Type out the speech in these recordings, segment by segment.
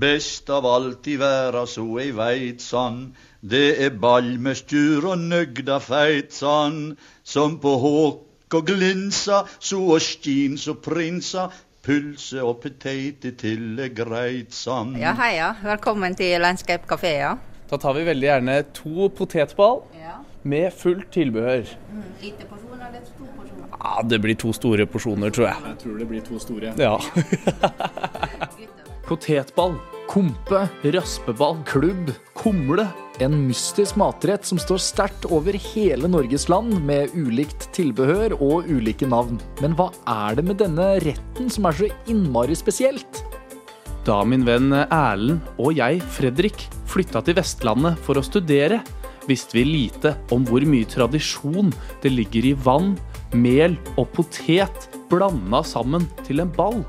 Best av alt i verda så eg veit sann, det er ball med styr og nøgda feit sann, som på håk og glinsa, så og skins så prinsa, pølse og poteter til er greit sann. Ja, heia. Velkommen til Landscape kafé. Ja. Da tar vi veldig gjerne to potetball Ja. med fullt tilbehør. Lite porsjon eller to porsjoner? Ja, det blir to store porsjoner, tror jeg. Jeg tror det blir to store. Ja. Potetball, kompe, raspeball, klubb, kumle. En mystisk matrett som står sterkt over hele Norges land, med ulikt tilbehør og ulike navn. Men hva er det med denne retten som er så innmari spesielt? Da min venn Erlend og jeg, Fredrik, flytta til Vestlandet for å studere, visste vi lite om hvor mye tradisjon det ligger i vann, mel og potet blanda sammen til en ball.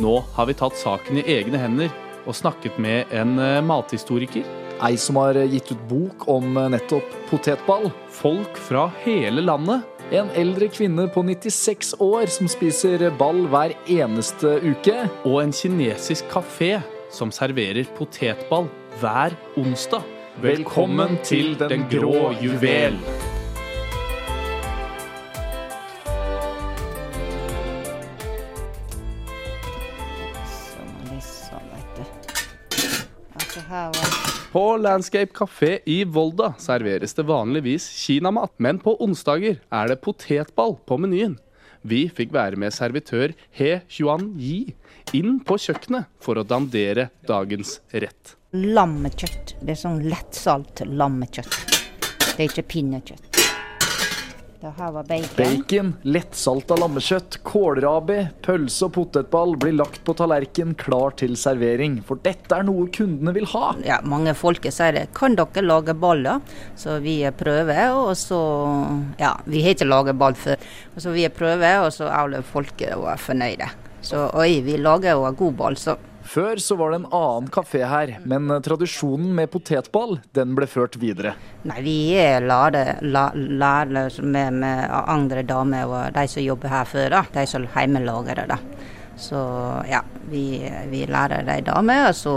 Nå har vi tatt saken i egne hender og snakket med en eh, mathistoriker. Ei som har gitt ut bok om nettopp potetball. Folk fra hele landet. En eldre kvinne på 96 år som spiser ball hver eneste uke. Og en kinesisk kafé som serverer potetball hver onsdag. Velkommen til Den grå juvel. På Landscape kafé i Volda serveres det vanligvis kinamat, men på onsdager er det potetball på menyen. Vi fikk være med servitør He Chuan Yi inn på kjøkkenet for å dandere dagens rett. lammekjøtt. Det er sånn lettsalt lammekjøtt. Det er ikke pinnekjøtt. Det her var bacon. Bacon, lettsalta lammekjøtt, kålrabi, pølse og potetball blir lagt på tallerken klar til servering. For dette er noe kundene vil ha. Ja, mange folk sier det. Kan dere lage baller? Så vi prøver, og så Ja, vi har ikke laget ball før. Så vi prøver, og så alle folk fornøyde. Så oi, vi lager jo en god ball, så Før så var det en annen kafé her, men tradisjonen med potetball, den ble ført videre. Nei, vi er lærere la, med, med andre damer og de som jobber her før, da. De som er hjemmelagere, da. Så ja, vi, vi lærer de damer, og så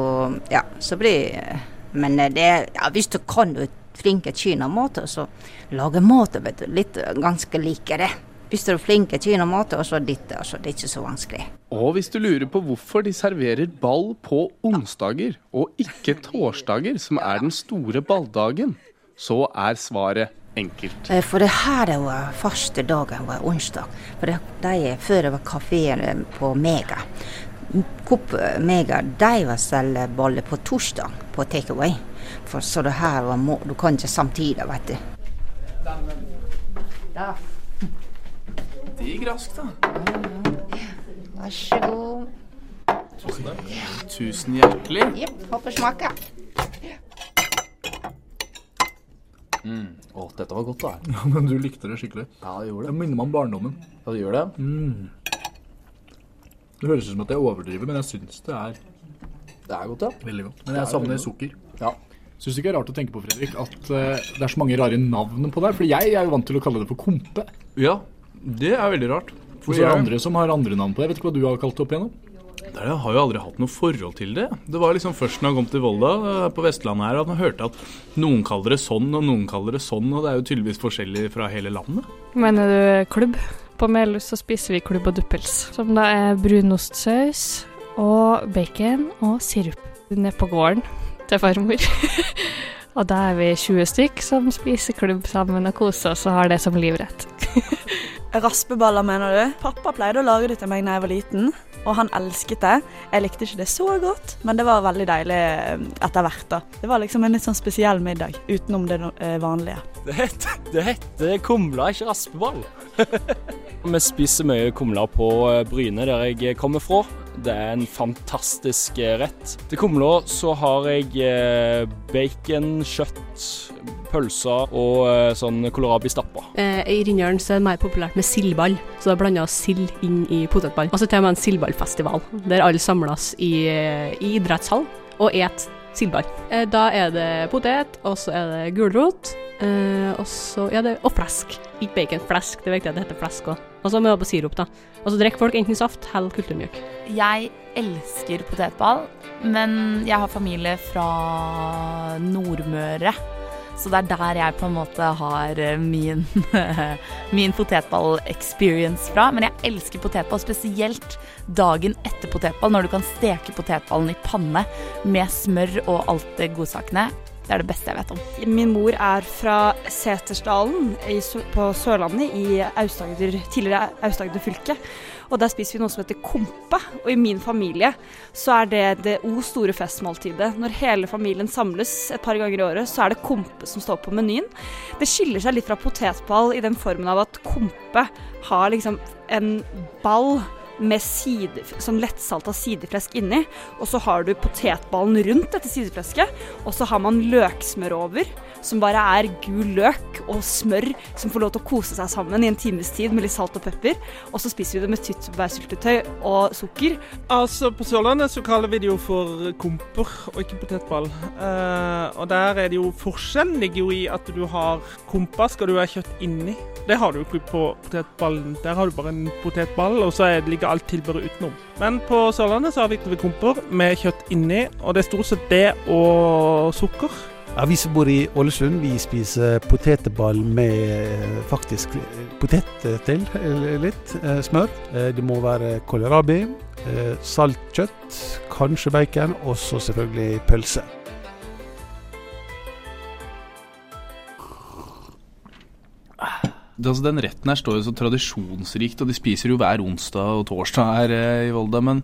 ja, så blir Men det ja, hvis du kan du flinke kinamat, så lager mat, vet du. Litt ganske like det. Hvis du er flink til kinamat, og så ditt, altså, det er ikke så vanskelig. Og hvis du lurer på hvorfor de serverer ball på onsdager og ikke torsdager, som er den store balldagen, så er svaret enkelt. Eh, For det her var første dagen var onsdag. For det, de før det var kafeen på Mega. Coop Mega de var selge baller på torsdag på takeaway. For så det her var må, Du kan ikke samtidig, vet du. Da, Gikk raskt, da. vær så god. Tusen hjertelig. Jepp, håper smaker. Å, dette var godt, da. Ja, men du likte det skikkelig. Ja, det gjorde Det det. minner meg om barndommen. Ja, det gjør det. Det høres ut som at jeg overdriver, men jeg syns det er Det er godt, ja. veldig godt. Men jeg savner sukker. Ja. Syns du ikke det er rart å tenke på, Fredrik, at uh, det er så mange rare navn på det? For jeg er jo vant til å kalle det for kompe. Ja, det er veldig rart. Og så er det andre som har andre navn på det. Vet ikke hva du har kalt det opp igjennom? Det er, jeg har jo aldri hatt noe forhold til det. Det var liksom først når jeg kom til Volda, eh, på Vestlandet her, at man hørte at noen kaller det sånn, og noen kaller det sånn, og det er jo tydeligvis forskjellig fra hele landet. Mener du klubb? På Melhus så spiser vi klubb og duppels, som da er brunostsaus og bacon og sirup. Nede på gården til farmor. og da er vi 20 stykk som spiser klubb sammen og koser oss og har det som livrett. Raspeballer, mener du? Pappa pleide å lage det til meg da jeg var liten, og han elsket det. Jeg likte ikke det så godt, men det var veldig deilig eh, etter hvert. da. Det var liksom en litt sånn spesiell middag, utenom det eh, vanlige. Det heter, det heter kumla, ikke raspeball. Vi spiser mye kumler på eh, Bryne, der jeg kommer fra. Det er en fantastisk eh, rett. Til kumla så har jeg eh, bacon, kjøtt, pølser og eh, sånn kålrabi stappa. I Rindalen så er det mer populært med sildball, så da blander sild inn i potetball. Og så til og med en sildballfestival, der alle samles i, i idrettshall og et sildball. Da er det potet, og så er det gulrot, og så ja, det, og flesk. Ikke bacon, flesk. Det er viktig at det heter flesk òg. Og så må det på sirup, da. Og så drikker folk enten saft eller kulturmjølk. Jeg elsker potetball. men jeg har familie fra Nordmøre. Så det er der jeg på en måte har eh, min, min potetball-experience fra. Men jeg elsker potetball, spesielt dagen etter potetball, når du kan steke potetballen i panne med smør og alt det godsakene. Det er det beste jeg vet om. Min mor er fra Setersdalen i, på Sørlandet i Aust-Agder, tidligere Aust-Agder fylke. Og der spiser vi noe som heter kompe. Og i min familie så er det det o store festmåltidet. Når hele familien samles et par ganger i året, så er det kompe som står på menyen. Det skiller seg litt fra potetball i den formen av at kompe har liksom en ball med side, sånn lettsalta sideflesk inni, og så har du potetballen rundt dette sideflesket, og så har man løksmør over, som bare er gul løk og smør som får lov til å kose seg sammen i en times tid med litt salt og pepper, og så spiser vi det med tyttebærsyltetøy og sukker. Altså, På Sørlandet så kaller vi det jo for komper, og ikke potetball. Uh, og der er det jo Forskjellen ligger jo i at du har kompa skal du ha kjøtt inni. Det har du jo ikke på potetballen. Der har du bare en potetball, og så er, ligger alt tilbehøret utenom. Men på Sørlandet så har vi komper med kjøtt inni, og det er stort sett det og sukker. Ja, Vi som bor i Ålesund, vi spiser potetball med eh, faktisk potet til, eh, litt eh, smør. Det må være kålrabi, saltkjøtt, kanskje bacon, og så selvfølgelig pølse. Det, altså, den retten her står jo så tradisjonsrikt, og de spiser jo hver onsdag og torsdag her eh, i Volda. Men,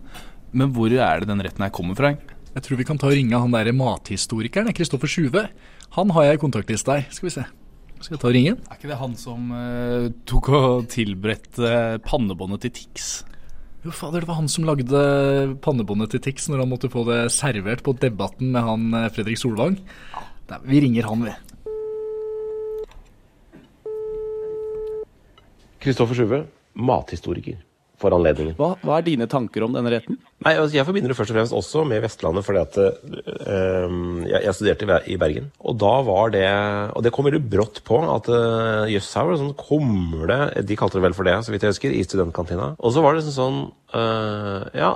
men hvor er det den retten her kommer fra? Jeg tror vi kan ta og ringe han derre mathistorikeren, Kristoffer Sjuve. Han har jeg i kontaktlista her. Skal vi se. Skal jeg ta og ringe? Er ikke det han som eh, tok og tilberedte pannebåndet til Tix? Jo, fader, det var han som lagde pannebåndet til Tix når han måtte få det servert på Debatten med han eh, Fredrik Solvang. Nei, vi ringer han, vi. Kristoffer Sjuve, mathistoriker for anledningen. Hva, hva er dine tanker om denne retten? Nei, altså Jeg forbinder det først og fremst også med Vestlandet, fordi at øh, jeg, jeg studerte i Bergen. Og da var det Og det kom veldig brått på at øh, jøss, her var det sånn kumle De kalte det vel for det, så vidt jeg husker, i studentkantina. Og så var det sånn sånn øh, Ja,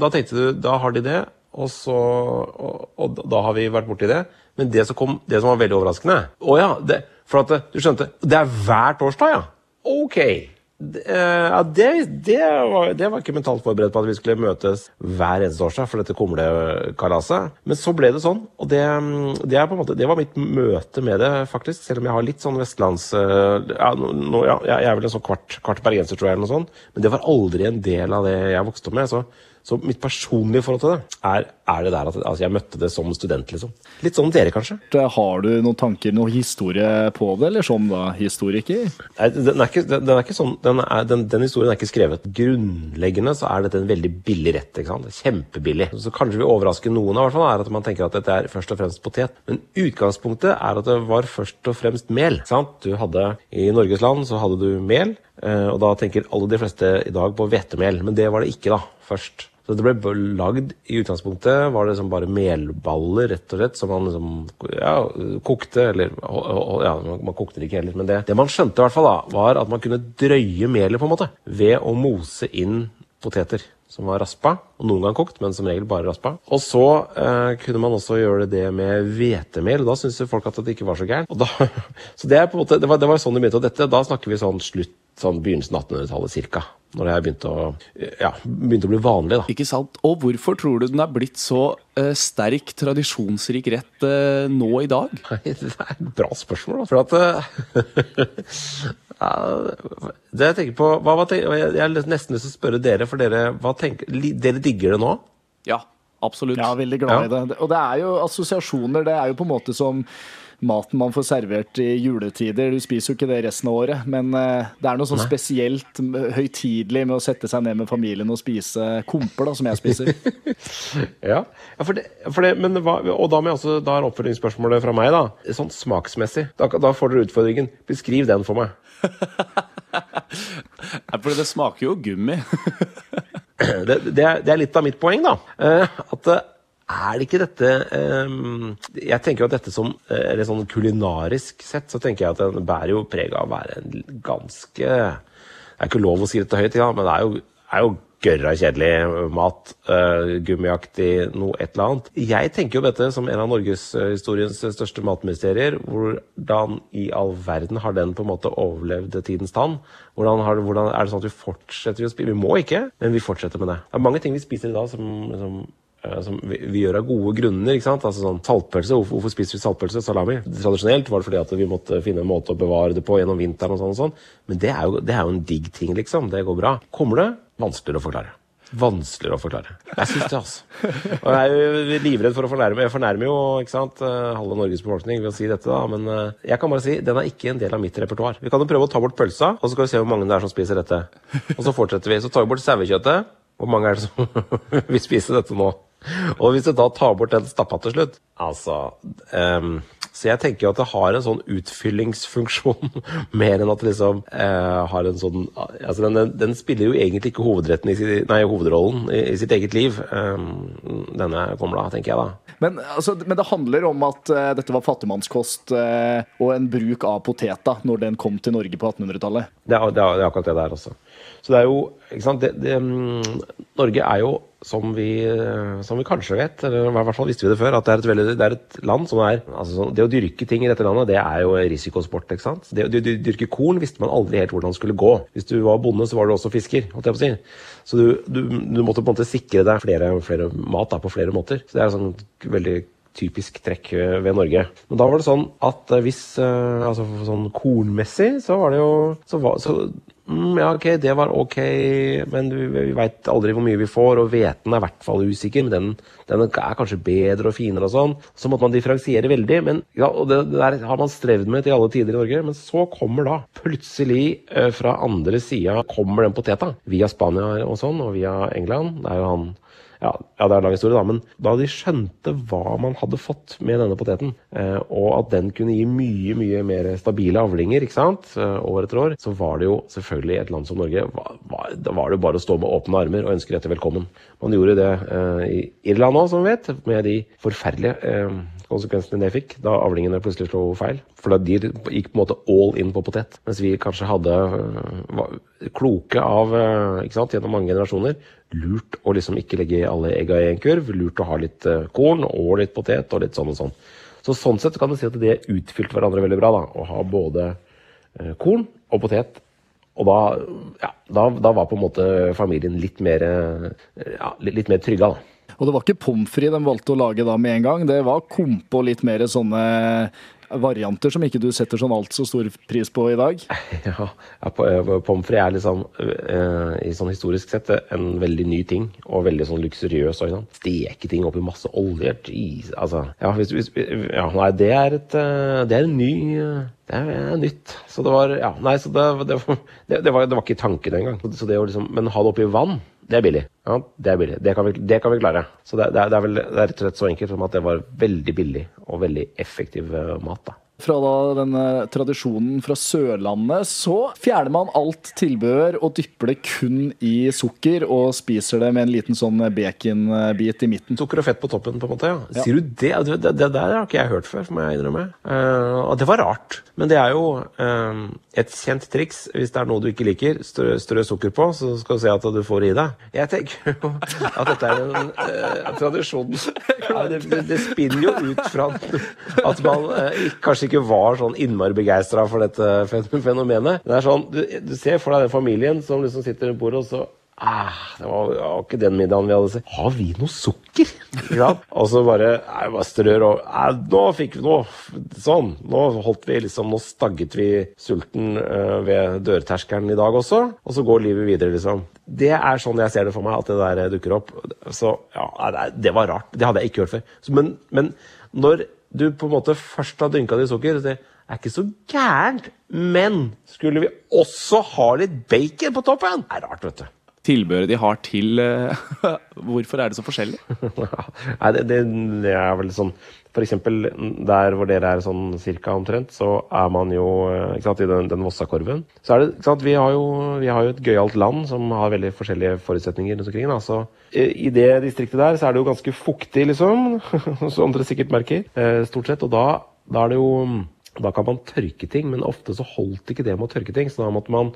da tenkte du Da har de det, og så Og, og da har vi vært borti det. Men det som, kom, det som var veldig overraskende Å ja, det, for at du skjønte Det er hver torsdag, ja? Ok. Det, eh, ja, det, det, var, det var ikke mentalt forberedt på at vi skulle møtes hver eneste årsdag for dette kumlekalaset. Men så ble det sånn, og det, det, måte, var mitt møte med det, faktisk. Selv om jeg har litt sånn vestlands... eh, Ja, nå- ja, jeg er vel en sånn kvart, kvart bergenser, tror jeg, eller noe sånt. Men det var aldri en del av det jeg vokste opp med. Så, så mitt personlige forhold til det er, er det der at altså, jeg møtte det som student, liksom. Litt sånn dere, kanskje? Har du noen tanker, noen historie på det, eller sånn da, historiker? Nei, den er ikke, den er ikke sånn, den, er, den, historien er ikke skrevet. Grunnleggende så er dette en veldig billig rett. ikke sant? Kjempebillig. Så kanskje vi overrasker noen, i hvert fall, er at man tenker at dette er først og fremst potet. Men utgangspunktet er at det var først og fremst mel. ikke sant? Du hadde, I Norges land så hadde du mel, og da tenker alle de fleste i dag på hvetemel. Men det var det ikke da, først. Så det ble lagd i utgangspunktet var det liksom bare melballer, rett og slett, som man liksom ja, kokte, eller ja, man, kokte det ikke heller, men det, det man skjønte i hvert fall da, var at man kunne drøye melet på en måte, ved å mose inn poteter som var raspa, og noen gang kokt, men som regel bare raspa. Og så eh, kunne man også gjøre det med hvetemel, og da syntes folk at det ikke var så gærent. Så det på en måte, det var, det var sånn det begynte, og dette, da snakker vi sånn slutt, sånn begynnelsen av 1800-tallet cirka, når det her begynte å, ja, begynte å bli vanlig da. Ikke sant? Og hvorfor tror du den er blitt så eh, sterk, tradisjonsrik rett eh, nå i dag? Nei, det er et bra spørsmål, da. For at eh, ja, Det jeg tenker på hva, hva tenker, Jeg jeg har nesten lyst til å spørre dere, for dere, hva tenker, dere digger det nå? Ja, absolutt. Ja, veldig glad Ja. i det. Og det er jo assosiasjoner. Det er jo på en måte som maten man får servert i juletider. Du spiser jo ikke det resten av året, men eh, det er noe sånn spesielt høytidelig med å sette seg ned med familien og spise komper, da, som jeg spiser. Ja, ja for det, for det, men hva, og da, må jeg også, da er oppfølgingsspørsmålet fra meg, da. Sånn smaksmessig. Da, da får dere utfordringen. Beskriv den for meg. For det smaker jo gummi. Det, det, er, det er litt av mitt poeng, da. Eh, at er det ikke dette eh, Jeg tenker jo at dette som eh, Eller sånn kulinarisk sett, så tenker jeg at den bærer jo preg av å være en ganske Det er ikke lov å si dette høyt, men det er jo, er jo gørra kjedelig mat. Uh, gummiaktig, noe et eller annet. Jeg tenker jo dette som en av norgeshistoriens største matmysterier. Hvordan i all verden har den på en måte overlevd tidens tann? Hvordan, har, hvordan er det sånn at vi fortsetter å spise? Vi må ikke, men vi fortsetter med det. Det er mange ting vi spiser i dag som, som som vi, vi, gjør av gode grunner. ikke sant? Altså sånn Saltpølse, hvorfor, hvorfor spiser vi saltpølse? Salami? Tradisjonelt var det fordi at vi måtte finne en måte å bevare det på gjennom vinteren. og sånn og sånn. Men det er, jo, det er jo en digg ting, liksom. Det går bra. Kommer det? Vanskeligere å forklare. Vanskeligere å forklare. Jeg syns det, altså. Og jeg er jo livredd for å fornærme. Jeg fornærmer jo ikke sant, halve Norges befolkning ved å si dette, da. Men jeg kan bare si den er ikke en del av mitt repertoar. Vi kan jo prøve å ta bort pølsa, og så skal vi se hvor mange det er som spiser dette. Og så fortsetter vi. Så tar vi bort sauekjøttet. Hvor mange er det som vil spise dette nå? Og hvis du da tar bort den stappa til slutt Altså um, Så jeg tenker jo at det har en sånn utfyllingsfunksjon mer enn at det liksom uh, har en sånn Altså den, den, den, spiller jo egentlig ikke hovedretten i nei, hovedrollen i, i, sitt eget liv, um, denne Komla, tenker jeg da. Men, altså, men, det handler om at uh, dette var fattigmannskost uh, og en bruk av poteta når den kom til Norge på 1800-tallet? Det, det, det, er akkurat det der også. Så det er jo ikke sant, det, det, um, Norge er jo, som vi, som vi, kanskje vet, eller i hvert fall visste vi det før, at det er et, veldig, det er et land som er altså, Det å dyrke ting i dette landet, det er jo risikosport. ikke sant? Det å dyrke korn visste man aldri helt hvordan det skulle gå. Hvis du var bonde, så var du også fisker. holdt jeg på å si. Så du, du, du måtte på en måte sikre deg flere, flere mat da, på flere måter. Så det er sånn veldig typisk trekk ved Norge. Men da var det sånn at hvis altså sånn kornmessig, så var det jo så var, så Mm, ja, ok, det var ok, men vi, vi veit aldri hvor mye vi får, og hveten er i hvert fall usikker. Men den, den, er kanskje bedre og finere og sånn. Så måtte man differensiere veldig. Men, ja, og det, det, der har man strevd med til alle tider i Norge. Men så kommer da plutselig eh, fra andre sida kommer den poteta. Via Spania og sånn, og via England. Det er jo han ja, ja, det er en lang historie, da, men da de skjønte hva man hadde fått med denne poteten, eh, og at den kunne gi mye mye mer stabile avlinger ikke sant, eh, år etter år, så var det jo selvfølgelig et land som Norge Da var det jo bare å stå med åpne armer og ønske dette velkommen. Man gjorde det eh, i Irland òg, som vi vet, med de forferdelige konsekvensene det fikk da avlingene plutselig slo feil. For da de gikk på en måte all in på potet, mens vi kanskje hadde var kloke av ikke sant, gjennom mange generasjoner lurt å liksom ikke legge alle egga i en kurv. Lurt å ha litt korn og litt potet og litt sånn og sånn. Så sånn sett kan du si at det utfylte hverandre veldig bra. da, Å ha både korn og potet. Og da, ja, da, da, var på en måte familien litt mer, ja, litt mer trygga, da. Og det var ikke pommes frites de valgte å lage da med en gang. Det var kompe og litt mer sånne varianter som ikke du setter sånn altfor stor pris på i dag? Ja, ja pommes frites er liksom, uh, i sånn historisk sett en veldig ny ting, og veldig sånn luksuriøs. Sånn. Steke ting oppi masse olje. Altså. Ja, hvis, hvis, ja, nei, det er et Det er en ny det er nytt. Så det var Ja, nei, så det, det, det, det var, var, ikke tanken engang. Så det å liksom, men ha det oppi vann, det er billig. Ja, det er billig. Det kan vi, kan vi klare. Så det, er vel det er rett og slett så enkelt som at det var veldig billig og veldig effektiv mat. da. Fra da denne tradisjonen fra Sørlandet, så fjerner man alt tilbehør og dypper det kun i sukker og spiser det med en liten sånn baconbit i midten. Sukker og fett på toppen, på en måte, ja. ja. Sier du det? Det, det? det, der har ikke jeg hørt før, må jeg innrømme. Uh, og det var rart. Men det er jo uh, et kjent triks. Hvis det er noe du ikke liker, strø, strø sukker på, så skal du se at du får det i deg. Jeg tenker jo at dette er en uh, tradisjon det, det, spinner jo ut fra at man kanskje ikke var sånn innmari begeistra for dette fenomenet. Det er sånn, du, du, ser for deg den familien som liksom sitter rundt bordet, og så Ah, det var, det var, ikke den middagen vi hadde sett. Har vi noe sukker? Ja. og så bare jeg bare strør og eh, Nå fikk vi noe! Sånn. Nå holdt vi liksom Nå stagget vi sulten uh, ved dørterskelen i dag også. Og så går livet videre, liksom. Det er sånn jeg ser det for meg, at det der dukker opp. Så ja, det var rart. Det hadde jeg ikke hørt før. Men, men når du på en måte først har dynka det i sukker, det er ikke så gærent. Men skulle vi også ha litt bacon på toppen? Det er rart, vet du. Tilbehøret de har til Hvorfor er det så forskjellig? Nei, det, det, det, er vel sånn F.eks. der hvor dere er sånn cirka omtrent, så er man jo ikke sant, i den, den Vossakorven. Så er det, sant, vi har jo, vi har jo et gøyalt land som har veldig forskjellige forutsetninger rundt omkring. Da. Så i det distriktet der så er det jo ganske fuktig, liksom, som dere sikkert merker, stort sett. Og da, da er det jo Da kan man tørke ting, men ofte så holdt ikke det med å tørke ting. Så da måtte man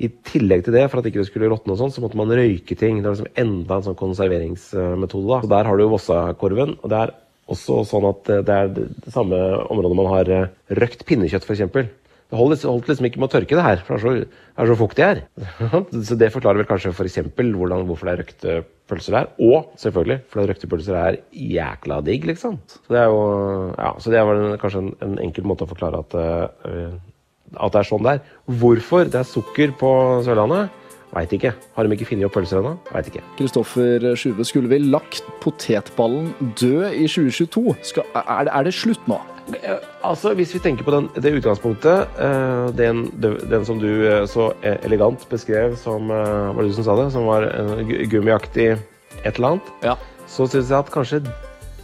i tillegg til det, for at ikke det skulle råtne og sånn, så måtte man røyke ting. Det var liksom enda en sånn konserveringsmetode. da. Så Der har du jo Vossakorven. og det er også sånn at eh, det er det samme området man har eh, røkt pinnekjøtt, f.eks. Det holdt, holdt liksom ikke med å tørke det her, for det er så, det er så fuktig her. så det forklarer vel kanskje f.eks. hvorfor det er røkte pølser der. Og selvfølgelig fordi røkte pølser er jækla digg, liksom. Så det er jo ja, så det var kanskje en, en enkel måte å forklare at, uh, at det er sånn det er. Hvorfor det er sukker på Sørlandet? Veit ikke. Har de ikke funnet opp pølser ennå? Veit ikke. Kristoffer Sjuve, skulle vi lagt potetballen død i 2022? Skal, er, det, er det slutt nå? Eh, Altså, Hvis vi tenker på den, det utgangspunktet, eh, den, den, som du eh, så elegant beskrev som Var det du som sa det? Som var en gummiaktig et eller annet. Ja. Så syns jeg at kanskje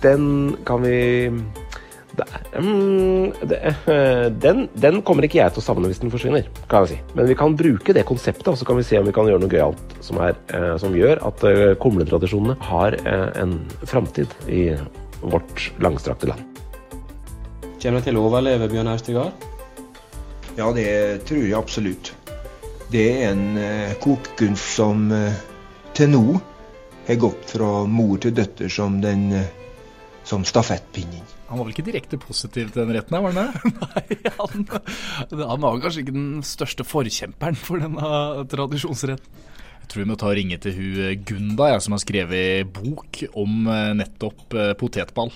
den kan vi det, mm, det, eh, den, den kommer ikke jeg til å savne hvis den forsvinner, kan jeg si. Men vi kan bruke det konseptet, og så kan vi se om vi kan gjøre noe gøyalt som, er, eh, som gjør at eh, kumletradisjonene har en framtid i vårt langstrakte land. Kommer det til å overleve, Bjørn Austegard? Ja, det tror jeg absolutt. Det er en eh, kokekunst som til nå har gått fra mor til døtter som den som stafettpinnen. Han var vel ikke direkte positiv til den retten her, var han det? Nei, han, han var kanskje ikke den største forkjemperen for denne tradisjonsretten. Jeg tror vi må ta og ringe til hun eh, Gunda, jeg, som har skrevet bok om eh, nettopp eh, potetball.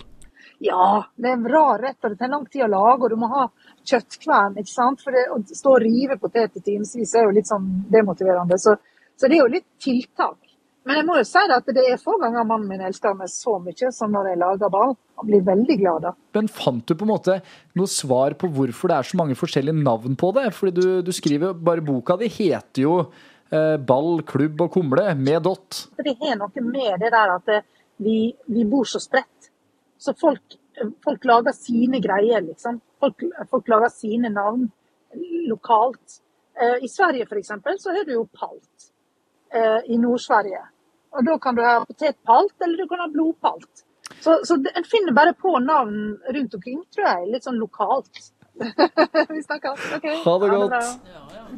Ja, det er en rar rett, og det tar lang tid å lage, og du må ha kjøttkvern. ikke sant? For det, å stå og rive potet i timevis er jo litt sånn demotiverende. Så, så det er jo litt tiltak. Men jeg må jo si at det er få ganger mannen min elsker meg så mye som når jeg lager ball. Han blir veldig glad da. Men fant du på en måte noe svar på hvorfor det er så mange forskjellige navn på det? Fordi du, du skriver bare boka di heter jo eh, Ball, klubb og kumle med dott. Det har noe med det der at eh, vi, vi bor så spredt. Så folk, folk lager sine greier, liksom. Folk, folk lager sine navn lokalt. Eh, I Sverige f.eks. så har du jo palt. Eh, I Nord-Sverige. Og da kan du ha potetpalt, eller du kan ha blodpalt. Så, så en finner bare på navn rundt omkring, tror jeg. Litt sånn lokalt. vi snakkes. Okay. Ha det godt.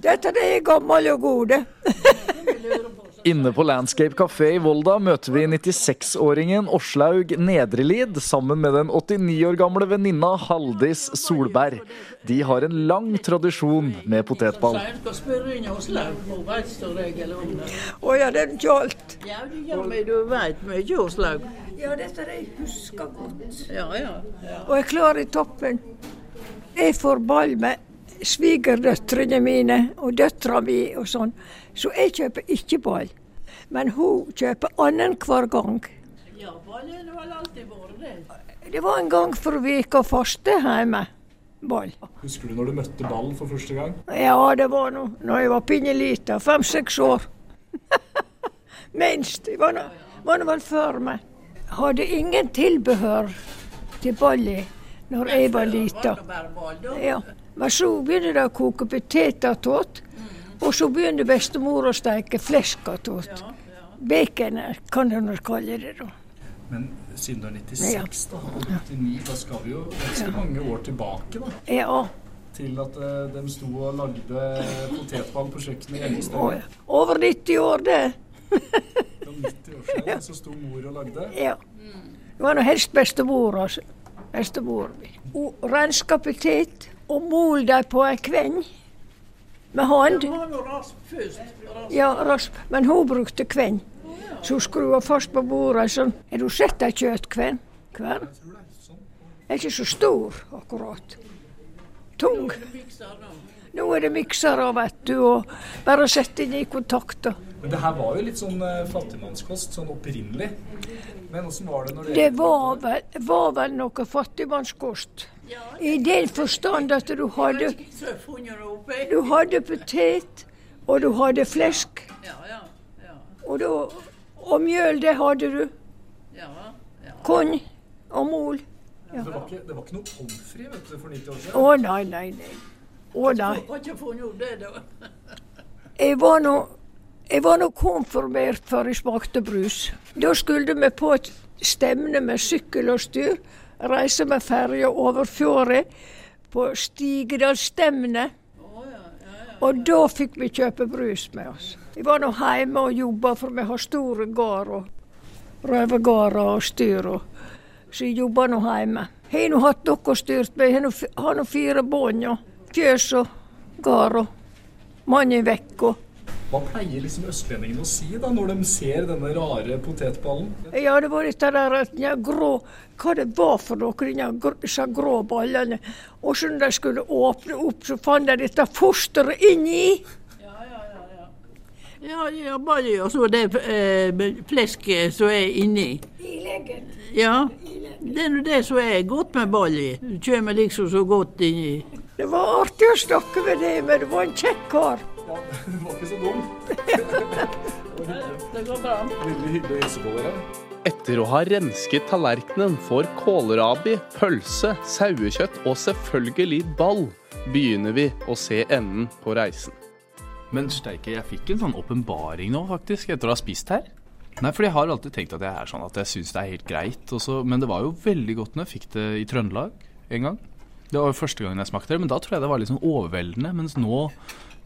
Dette er gammel og gode. Inne på Landscape Café i Volda møter vi 96-åringen Åslaug Nedrelid sammen med den 89 år gamle venninna Haldis Solberg. De har en lang tradisjon med potetball. Å ja, det er ikke alt. Ja, du veit meg, du vet mye Åslaug. Ja, dette er jeg husker godt. Ja, ja. ja. Og jeg klarer i toppen. Jeg får ball med svigerdøtrene mine og døtra mi og sånn, så jeg kjøper ikke ball. Men hun kjøper annenhver gang. Ja, ballen har vel alltid vært det. Det var en gang for uka faste hjemme. Ball. Husker du når du møtte ball for første gang? Ja, det var nå når jeg var pinnelita. Fem-seks år. Minst. Jeg var nå var nå vel før meg. Hadde ingen tilbehør til ballet når jeg var lita. Ja. Men så begynner de å koke poteter attåt, og så begynner bestemor å steke flesk attåt. Bacon er- kan du nå kalle det, da. Men siden du er 96, da, og 89, da skal vi jo ganske mange år tilbake, da. Ja. Til at eh, de sto og lagde potetball på kjøkkenet hjemme Over 90 år, det. Det var 90 år siden, så sto mor og lagde. Ja. Det var nå helst bestemor, altså. Bestemor. Hun renska potet og mål dem på en kvenn med hånd. Ja, rasp. Men hun brukte kvenn. Så hun skrua fast på bordet sånn. Har du sett ei kjøttkvenn? Kvern? Er ikke så stor, akkurat. Tung. Nå er det mikser, vet du, og bare sette inn i kontakter. Men det her var jo litt sånn eh, fattigmannskost, sånn opprinnelig. Men åssen var det når det Det var vel, var vel noe fattigmannskost. I den forstand at du hadde, du hadde potet, og du hadde flesk. Ja, ja. Og, da, og mjøl, det hadde du. Ja, ja. Korn og mol. Det, var ikke, det var ikke noe pommes frites for 90 år siden? Å nei, nei, nei. Å nei. Jeg var nå jeg var nå konfirmert før jeg smakte brus. Da skulle vi på et stevne med sykkel og styr. Reise med ferja over fjordet på Stigedalsstevnet. Og da fikk vi kjøpe brus med oss. Vi var nå hjemme og jobba, for vi har store gard og røvergårder og styr. Og, så jeg jobba nå hjemme. Har nå hatt noe styrt med. Jeg har nå fire bånd og fjøs og gard og mange vekker. Hva pleier liksom østlendingene å si da, når de ser denne rare potetballen? Ja, det var dette der at den grå Hva det var for noe, disse grå ballene. Og så når de skulle åpne opp, så fant de dette fosteret inni. Ja, ja ja. Ja, bare og så det eh, flesket som er inni. I leggen. Ja, det er nå det som er godt med balli. Det kommer liksom så godt inni. Det var artig å snakke med deg, men det var en kjekk kar. Det var ikke så dumt. Det går bra. Veldig hyggelig å hilse på dere. Etter å ha rensket tallerkenen for kålrabi, pølse, sauekjøtt og selvfølgelig ball, begynner vi å se enden på reisen. Men steike, jeg fikk en sånn åpenbaring nå, faktisk, etter å ha spist her. Nei, for jeg har alltid tenkt at jeg er sånn at jeg syns det er helt greit. også, men det var jo veldig godt når jeg fikk det i Trøndelag en gang. Det var jo første gangen jeg smakte det, men da tror jeg det var litt sånn overveldende. Mens nå,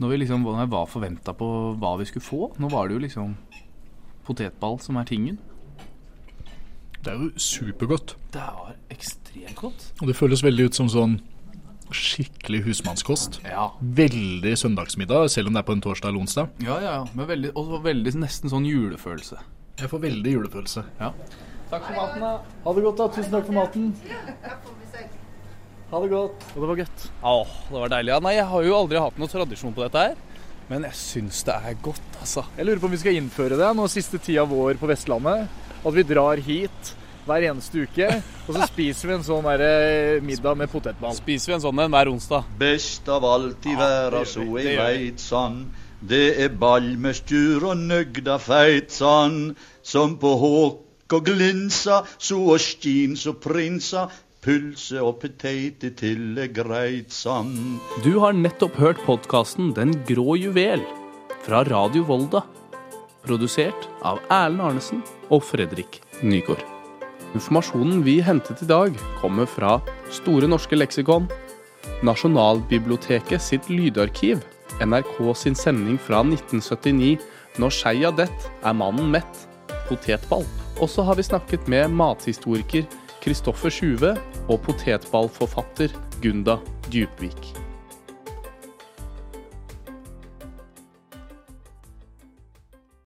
når, vi liksom, når var forventa på hva vi skulle få, nå var det jo liksom potetball som er tingen. Det er jo supergodt. Det er ekstremt godt. Og det føles veldig ut som sånn skikkelig husmannskost. Ja. Veldig søndagsmiddag, selv om det er på en torsdag eller onsdag. Ja, ja, ja. Men veldig, og veldig nesten sånn julefølelse. Jeg får veldig julefølelse. Ja. Takk for maten, da. Ha det godt, da. Tusen takk for maten. Ha det godt. Og det var godt. Åh, det var deilig. Ja, nei, jeg har jo aldri hatt noen tradisjon på dette her. Men jeg syns det er godt, altså. Jeg lurer på om vi skal innføre det nå siste tida vår på Vestlandet. At vi drar hit hver eneste uke, og så spiser vi en sånn der, eh, middag med potetball. Spiser vi en sånn en hver onsdag? Best av alt i verda, så det jeg veit sann. Det er ball med stur og nøgda feit sann. Som på håk og glinsa, så og stin så prinsa. Pølse og poteter til er greit sann. Du har nettopp hørt podkasten Den grå juvel fra Radio Volda. Produsert av Erlend Arnesen og Fredrik Nygaard. Informasjonen vi hentet i dag, kommer fra Store norske leksikon, Nasjonalbiblioteket sitt lydarkiv, NRK sin sending fra 1979 Når skeia dett er mannen mett, potetball. Og så har vi snakket med mathistoriker Kristoffer Sjuve og potetballforfatter Gunda Djupvik.